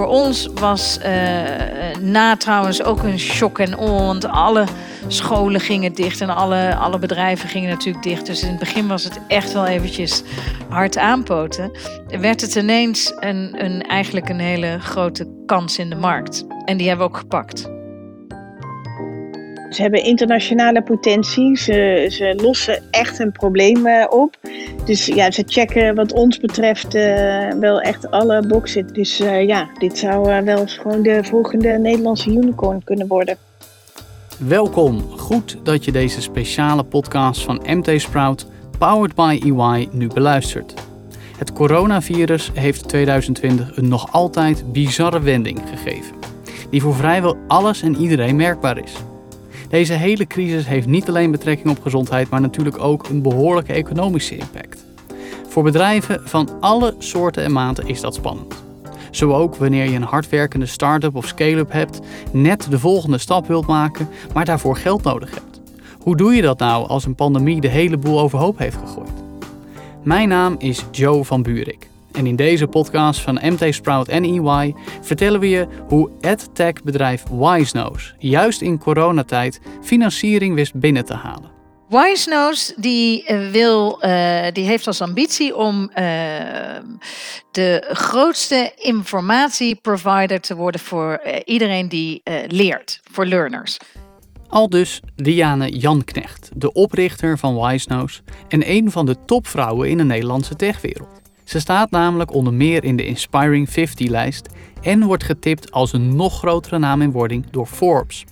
Voor ons was uh, na trouwens ook een shock en awe, want alle scholen gingen dicht en alle, alle bedrijven gingen natuurlijk dicht. Dus in het begin was het echt wel eventjes hard aanpoten. Werd het ineens een, een, eigenlijk een hele grote kans in de markt. En die hebben we ook gepakt. Ze hebben internationale potentie. Ze, ze lossen echt een probleem eh, op. Dus ja, ze checken wat ons betreft uh, wel echt alle boxen. Dus uh, ja, dit zou wel eens gewoon de volgende Nederlandse unicorn kunnen worden. Welkom. Goed dat je deze speciale podcast van MT Sprout, powered by EY, nu beluistert. Het coronavirus heeft 2020 een nog altijd bizarre wending gegeven, die voor vrijwel alles en iedereen merkbaar is. Deze hele crisis heeft niet alleen betrekking op gezondheid, maar natuurlijk ook een behoorlijke economische impact. Voor bedrijven van alle soorten en maten is dat spannend. Zo ook wanneer je een hardwerkende start-up of scale-up hebt, net de volgende stap wilt maken, maar daarvoor geld nodig hebt. Hoe doe je dat nou als een pandemie de hele boel overhoop heeft gegooid? Mijn naam is Joe van Buurik. En in deze podcast van MT Sprout en EY vertellen we je hoe EdTech bedrijf WiseNose juist in coronatijd financiering wist binnen te halen. WiseNose die eh, wil, uh, die heeft als ambitie om uh, de grootste informatieprovider te worden voor iedereen die leert, voor learners. Al dus Diane Janknecht, de oprichter van WiseNose en een van de topvrouwen in de Nederlandse techwereld. Ze staat namelijk onder meer in de Inspiring 50-lijst en wordt getipt als een nog grotere naam in wording door Forbes.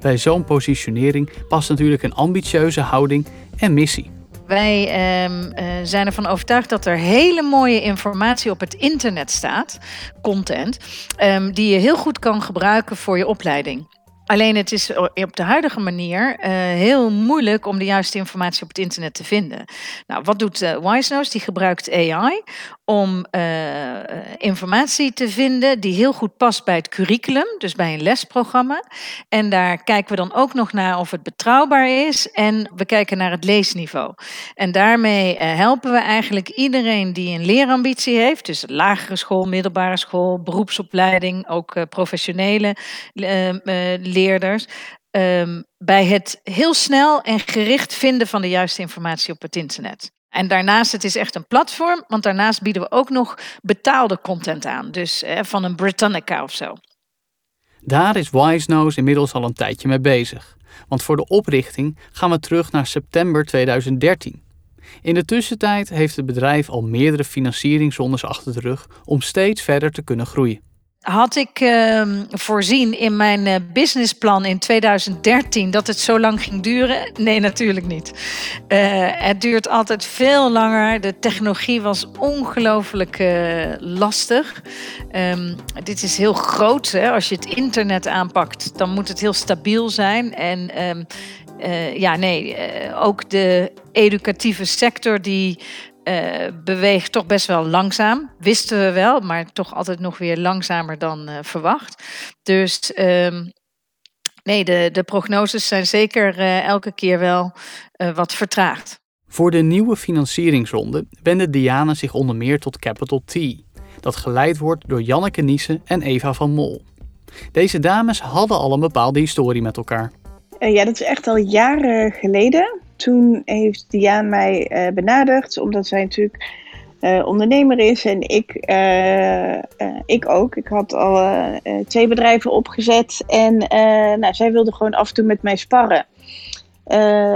Bij zo'n positionering past natuurlijk een ambitieuze houding en missie. Wij uh, zijn ervan overtuigd dat er hele mooie informatie op het internet staat, content, um, die je heel goed kan gebruiken voor je opleiding. Alleen het is op de huidige manier uh, heel moeilijk om de juiste informatie op het internet te vinden. Nou, wat doet uh? Die gebruikt AI om uh, informatie te vinden die heel goed past bij het curriculum, dus bij een lesprogramma. En daar kijken we dan ook nog naar of het betrouwbaar is en we kijken naar het leesniveau. En daarmee helpen we eigenlijk iedereen die een leerambitie heeft, dus lagere school, middelbare school, beroepsopleiding, ook professionele leerlingen leerders. Um, bij het heel snel en gericht vinden van de juiste informatie op het internet. En daarnaast, het is echt een platform, want daarnaast bieden we ook nog betaalde content aan. Dus eh, van een Britannica of zo. Daar is WiseNose inmiddels al een tijdje mee bezig. Want voor de oprichting gaan we terug naar september 2013. In de tussentijd heeft het bedrijf al meerdere financieringsrondes achter de rug om steeds verder te kunnen groeien. Had ik uh, voorzien in mijn uh, businessplan in 2013 dat het zo lang ging duren? Nee, natuurlijk niet. Uh, het duurt altijd veel langer. De technologie was ongelooflijk uh, lastig. Um, dit is heel groot. Hè? Als je het internet aanpakt, dan moet het heel stabiel zijn. En um, ja, nee, ook de educatieve sector die uh, beweegt toch best wel langzaam. Wisten we wel, maar toch altijd nog weer langzamer dan uh, verwacht. Dus uh, nee, de, de prognoses zijn zeker uh, elke keer wel wat vertraagd. Voor de nieuwe financieringsronde wende Diana zich onder meer tot Capital T, dat geleid wordt door Janneke Niesen en Eva van Mol. Deze dames hadden al een bepaalde historie met elkaar. ja, dat is echt al jaren geleden toen heeft Diaan mij uh, benaderd, omdat zij natuurlijk uh, ondernemer is en ik, uh, ik ook. Ik had al twee bedrijven opgezet en nou, zij wilde gewoon af en toe met mij sparren.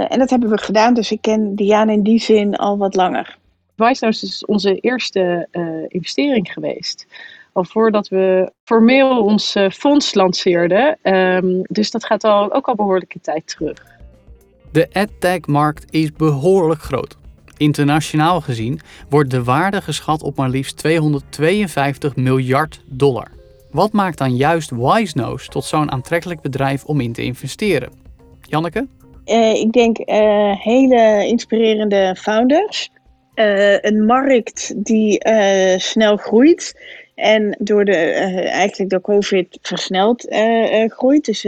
en dat hebben we gedaan, dus ik ken Diaan in die zin al wat langer. Wijsnoos is onze eerste investering geweest al voordat we formeel ons fonds lanceerden. Um, dus dat gaat al, ook al behoorlijke tijd terug. De adtech-markt is behoorlijk groot. Internationaal gezien wordt de waarde geschat op maar liefst 252 miljard dollar. Wat maakt dan juist WiseNose tot zo'n aantrekkelijk bedrijf om in te investeren? Janneke? Uh, ik denk uh, hele inspirerende founders. Uh, een markt die snel groeit en door de, eigenlijk door COVID versneld groeit. Dus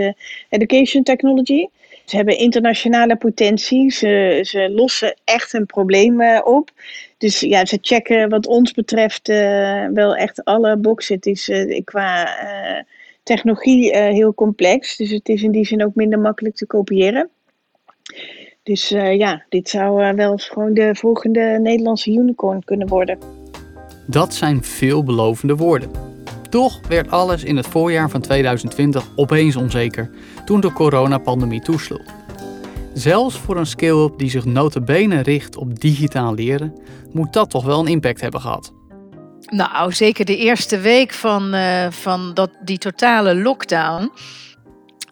education technology. Ze hebben internationale potentie. Ze, ze lossen echt een probleem eh, op. Dus ja, ze checken wat ons betreft uh, wel echt alle boxen. Het is uh, qua technologie heel complex. Dus het is in die zin ook minder makkelijk te kopiëren. Dus ja, dit zou wel eens gewoon de volgende Nederlandse unicorn kunnen worden. Dat zijn veelbelovende woorden. Toch werd alles in het voorjaar van 2020 opeens onzeker toen de coronapandemie toesloeg. Zelfs voor een scale-up die zich notabene richt op digitaal leren, moet dat toch wel een impact hebben gehad. Nou, zeker de eerste week van, uh, van dat, die totale lockdown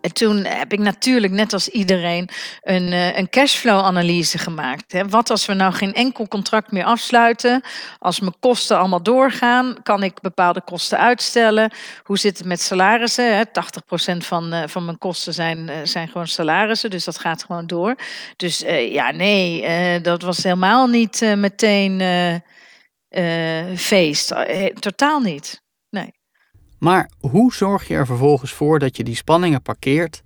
en toen heb ik natuurlijk, net als iedereen, een, uh, een cashflow-analyse gemaakt. Hè. Wat als we nou geen enkel contract meer afsluiten? Als mijn kosten allemaal doorgaan, kan ik bepaalde kosten uitstellen? Hoe zit het met salarissen? Hè? 80% van, uh, van mijn kosten zijn, uh, zijn gewoon salarissen, dus dat gaat gewoon door. Dus ja, nee, dat was helemaal niet meteen feest. totaal niet. Maar hoe zorg je er vervolgens voor dat je die spanningen parkeert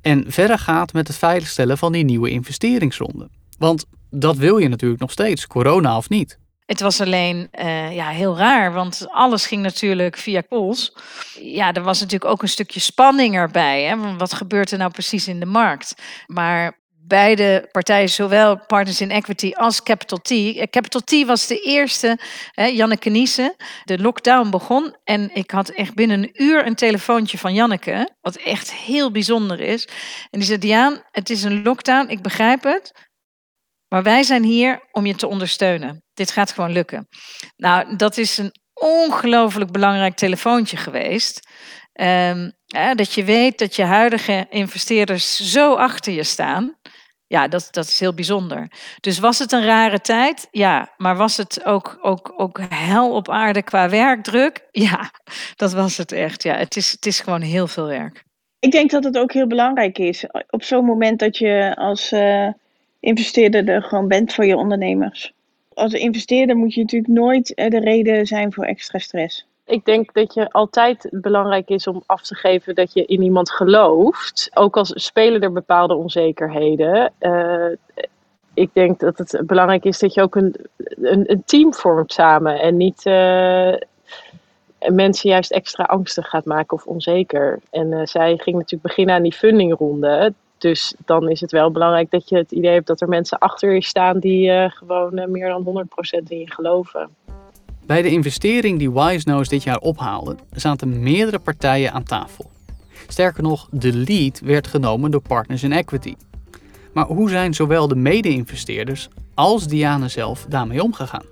en verder gaat met het veiligstellen van die nieuwe investeringsronde? Want dat wil je natuurlijk nog steeds, corona of niet. Het was alleen uh, ja, heel raar, want alles ging natuurlijk via calls. Ja, er was natuurlijk ook een stukje spanning erbij. Hè? Wat gebeurt er nou precies in de markt? Maar beide partijen, zowel Partners in Equity als Capital T. Eh, Capital T was de eerste, hè, Janneke Niesen. De lockdown begon en ik had echt binnen een uur een telefoontje van Janneke, wat echt heel bijzonder is. En die zei, Diaan, het is een lockdown, ik begrijp het, maar wij zijn hier om je te ondersteunen. Dit gaat gewoon lukken. Nou, dat is een ongelooflijk belangrijk telefoontje geweest. Um, dat je weet dat je huidige investeerders zo achter je staan. Ja, dat, dat is heel bijzonder. Dus was het een rare tijd? Ja. Maar was het ook, ook, ook hel op aarde qua werkdruk? Ja, dat was het echt. Ja, het is, het is gewoon heel veel werk. Ik denk dat het ook heel belangrijk is. Op zo'n moment dat je als uh, investeerder er gewoon bent voor je ondernemers. Als investeerder moet je natuurlijk nooit de reden zijn voor extra stress ik denk dat je altijd belangrijk is om af te geven dat je in iemand gelooft. Ook als spelen er bepaalde onzekerheden. Uh, ik denk dat het belangrijk is dat je ook een, een, een team vormt samen. En niet uh, mensen juist extra angstig gaat maken of onzeker. En uh, zij ging natuurlijk beginnen aan die fundingronde. Dus dan is het wel belangrijk dat je het idee hebt dat er mensen achter je staan die gewoon meer dan 100% in je geloven. Bij de investering die WiseNose dit jaar ophaalde, zaten meerdere partijen aan tafel. Sterker nog, de lead werd genomen door Partners in Equity. Maar hoe zijn zowel de mede-investeerders als Diane zelf daarmee omgegaan?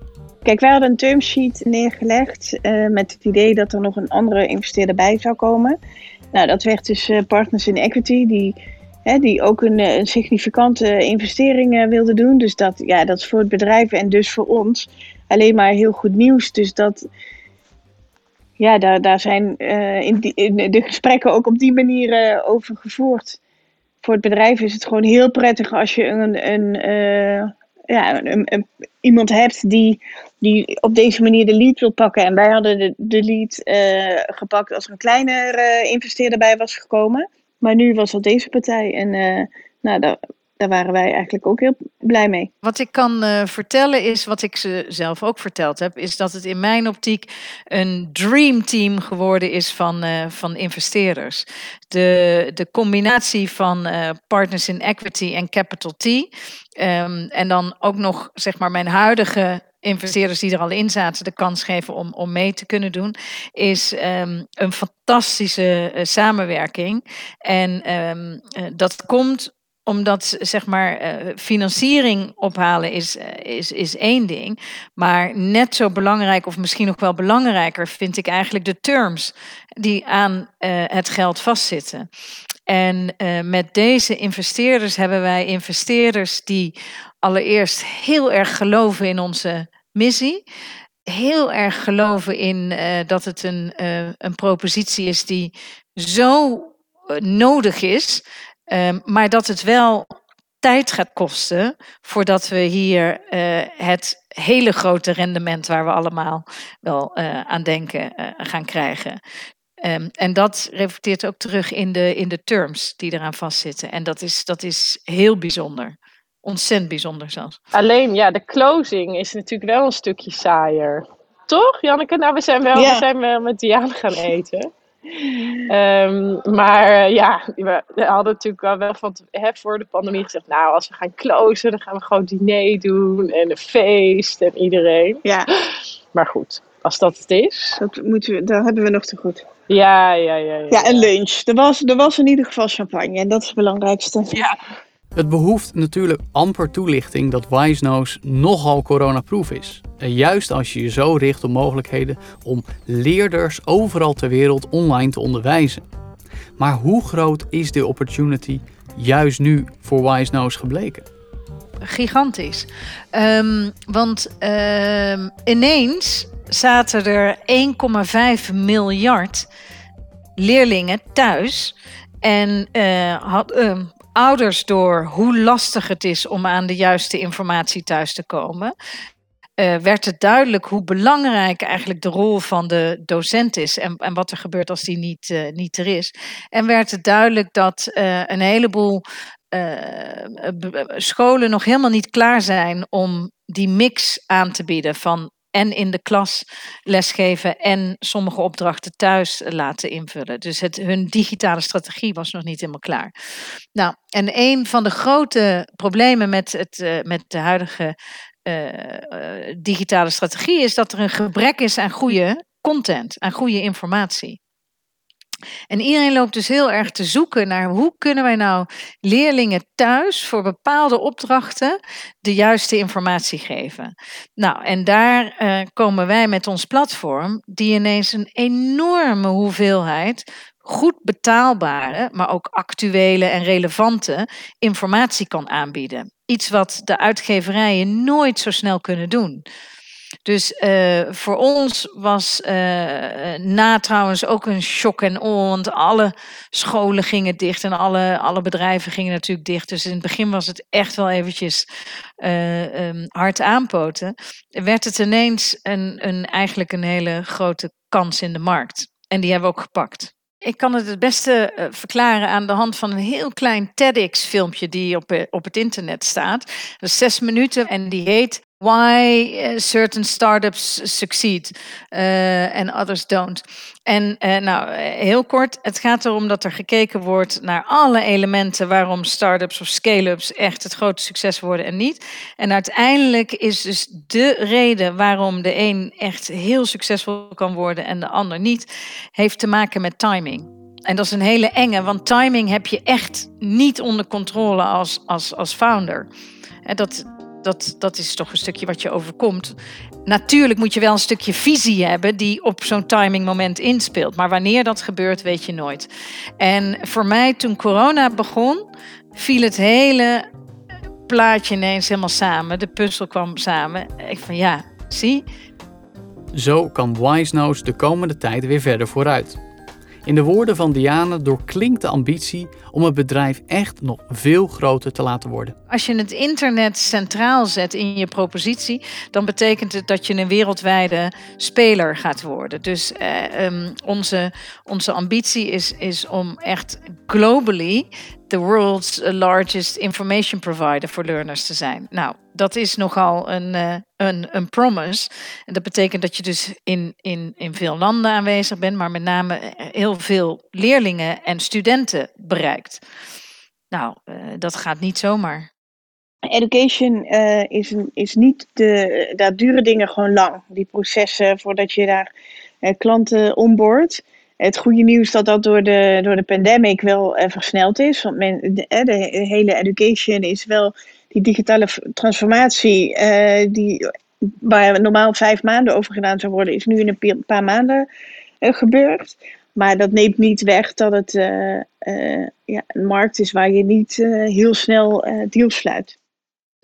Kijk, wij hadden een termsheet neergelegd uh, met het idee dat er nog een andere investeerder bij zou komen. Nou, dat werd dus uh, Partners in Equity, die, hè, die ook een, eh, significante investering uh, wilde doen. Dus dat, ja, dat is voor het bedrijf en dus voor ons alleen maar heel goed nieuws. Dus dat, ja, daar, daar zijn uh, in, de gesprekken ook op die manier uh, over gevoerd. Voor het bedrijf is het gewoon heel prettig als je een, een, uh, ja, een, iemand hebt die, die op deze manier de lead wil pakken. En wij hadden de, de lead gepakt als er een kleiner investeerder bij was gekomen. Maar nu was dat deze partij. En nou, daar, daar waren wij eigenlijk ook heel blij mee. Wat ik kan uh, vertellen is, wat ik ze zelf ook verteld heb, is dat het in mijn optiek een dream team geworden is van, uh, van investeerders. De, de combinatie van uh, partners in equity en capital T. Um, en dan ook nog zeg maar mijn huidige investeerders die er al in zaten de kans geven om, om mee te kunnen doen, is um, een fantastische samenwerking. En uh, dat komt omdat zeg maar uh, financiering ophalen is, uh, is, is één ding. Maar net zo belangrijk, of misschien nog wel belangrijker, vind ik eigenlijk de terms die aan uh, het geld vastzitten. En met deze investeerders hebben wij investeerders die allereerst heel erg geloven in onze missie. Heel erg geloven in dat het een, een propositie is die zo nodig is Um, maar dat het wel tijd gaat kosten voordat we hier uh, het hele grote rendement waar we allemaal wel uh, aan denken uh, gaan krijgen. Um, en dat reflecteert ook terug in de, in de terms die eraan vastzitten. En dat is, dat is heel bijzonder. Ontzettend bijzonder zelfs. Alleen, ja, de closing is natuurlijk wel een stukje saaier. Toch, Janneke? Nou, we zijn wel, we zijn wel met Diane gaan eten. Um, maar uh, ja, we hadden natuurlijk wel, wel van hè, voor de pandemie gezegd, nou, als we gaan closen, dan gaan we gewoon diner doen en een feest en iedereen. Ja. Maar goed, als dat het is. Dat, moeten we, dat hebben we nog te goed. Ja, ja, ja. Ja, ja een lunch. Er was, er was in ieder geval champagne en dat is het belangrijkste. Ja. Het behoeft natuurlijk amper toelichting dat Wisenose nogal coronaproof is. En juist als je je zo richt op mogelijkheden om leerders overal ter wereld online te onderwijzen. Maar hoe groot is de opportunity juist nu voor Wisenose gebleken? Gigantisch. Um, want um, ineens zaten er 1,5 miljard leerlingen thuis. En uh, had, uh, ouders door hoe lastig het is om aan de juiste informatie thuis te komen. Uh, werd het duidelijk hoe belangrijk eigenlijk de rol van de docent is en, en wat er gebeurt als die niet, uh, niet er is. En werd het duidelijk dat uh, een heleboel scholen nog helemaal niet klaar zijn om die mix aan te bieden van en in de klas lesgeven en sommige opdrachten thuis laten invullen. Dus het, hun digitale strategie was nog niet helemaal klaar. Nou, en een van de grote problemen met, het, uh, met de huidige uh, uh, digitale strategie is dat er een gebrek is aan goede content, aan goede informatie. En iedereen loopt dus heel erg te zoeken naar hoe kunnen wij nou leerlingen thuis voor bepaalde opdrachten de juiste informatie geven. Nou, en daar uh, komen wij met ons platform, die ineens een enorme hoeveelheid goed betaalbare, maar ook actuele en relevante informatie kan aanbieden. Iets wat de uitgeverijen nooit zo snel kunnen doen. Dus uh, voor ons was uh, na trouwens ook een shock en awe, want alle scholen gingen dicht en alle, alle bedrijven gingen natuurlijk dicht. Dus in het begin was het echt wel eventjes uh, um, hard aanpoten. Werd het ineens een, een, eigenlijk een hele grote kans in de markt. En die hebben we ook gepakt. Ik kan het het beste verklaren aan de hand van een heel klein TEDx-filmpje die op, op het internet staat. Dat is zes minuten en die heet Why uh, certain startups succeed uh, and others don't. En uh, nou, heel kort, het gaat erom dat er gekeken wordt naar alle elementen waarom startups of scale-ups echt het grote succes worden en niet. En uiteindelijk is dus de reden waarom de een echt heel succesvol kan worden en de ander niet, heeft te maken met timing. En dat is een hele enge, want timing heb je echt niet onder controle als, als, als founder. Dat, dat, dat is toch een stukje wat je overkomt. Natuurlijk moet je wel een stukje visie hebben die op zo'n timingmoment inspeelt. Maar wanneer dat gebeurt, weet je nooit. En voor mij, toen corona begon, viel het hele plaatje ineens helemaal samen. De puzzel kwam samen. Ik van ja, zie. Zo kan Wisenose de komende tijd weer verder vooruit. In de woorden van Diane doorklinkt de ambitie om het bedrijf echt nog veel groter te laten worden. Als je het internet centraal zet in je propositie, dan betekent het dat je een wereldwijde speler gaat worden. Dus eh, um, onze, onze ambitie is, is om echt globally the world's largest information provider voor learners te zijn. Nou, dat is nogal een, uh, een, een promise. En dat betekent dat je dus in, in, in veel landen aanwezig bent, maar met name heel veel leerlingen en studenten bereikt. Nou, uh, dat gaat niet zomaar. Education uh, is, is niet de. Daar duren dingen gewoon lang. Die processen voordat je daar klanten onboardt het goede nieuws dat dat door de, door de pandemic wel uh, versneld is. Want men, de, de, hele education is wel die digitale transformatie, uh, die, waar normaal vijf maanden over gedaan zou worden, is nu in een paar maanden uh, gebeurd. Maar dat neemt niet weg dat het ja, een markt is waar je niet heel snel deals sluit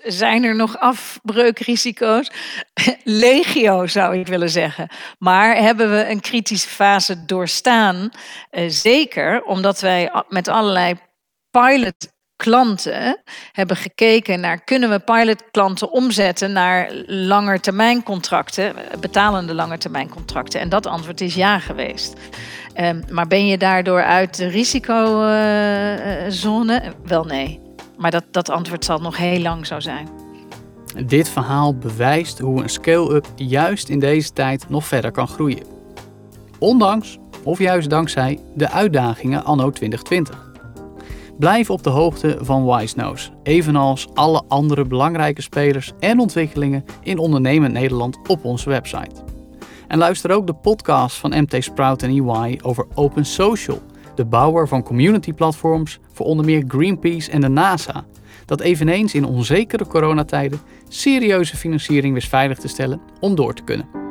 zijn er nog afbreukrisico's? Legio zou ik willen zeggen. Maar hebben we een kritische fase doorstaan? Zeker, omdat wij met allerlei pilot klanten hebben gekeken naar kunnen we pilotklanten omzetten naar langetermijncontracten, betalende langetermijncontracten. En dat antwoord is ja geweest. Um, maar ben je daardoor uit de risicozone? Wel nee. Maar dat, dat antwoord zal nog heel lang zo zijn. Dit verhaal bewijst hoe een scale-up juist in deze tijd nog verder kan groeien. Ondanks, of juist dankzij, de uitdagingen anno 2020. Blijf op de hoogte van Wisenose, evenals alle andere belangrijke spelers en ontwikkelingen in ondernemend Nederland op onze website. En luister ook de podcast van MT Sprout en EY over Open Social, de bouwer van community platforms voor onder meer Greenpeace en de NASA, dat eveneens in onzekere coronatijden serieuze financiering wist veilig te stellen om door te kunnen.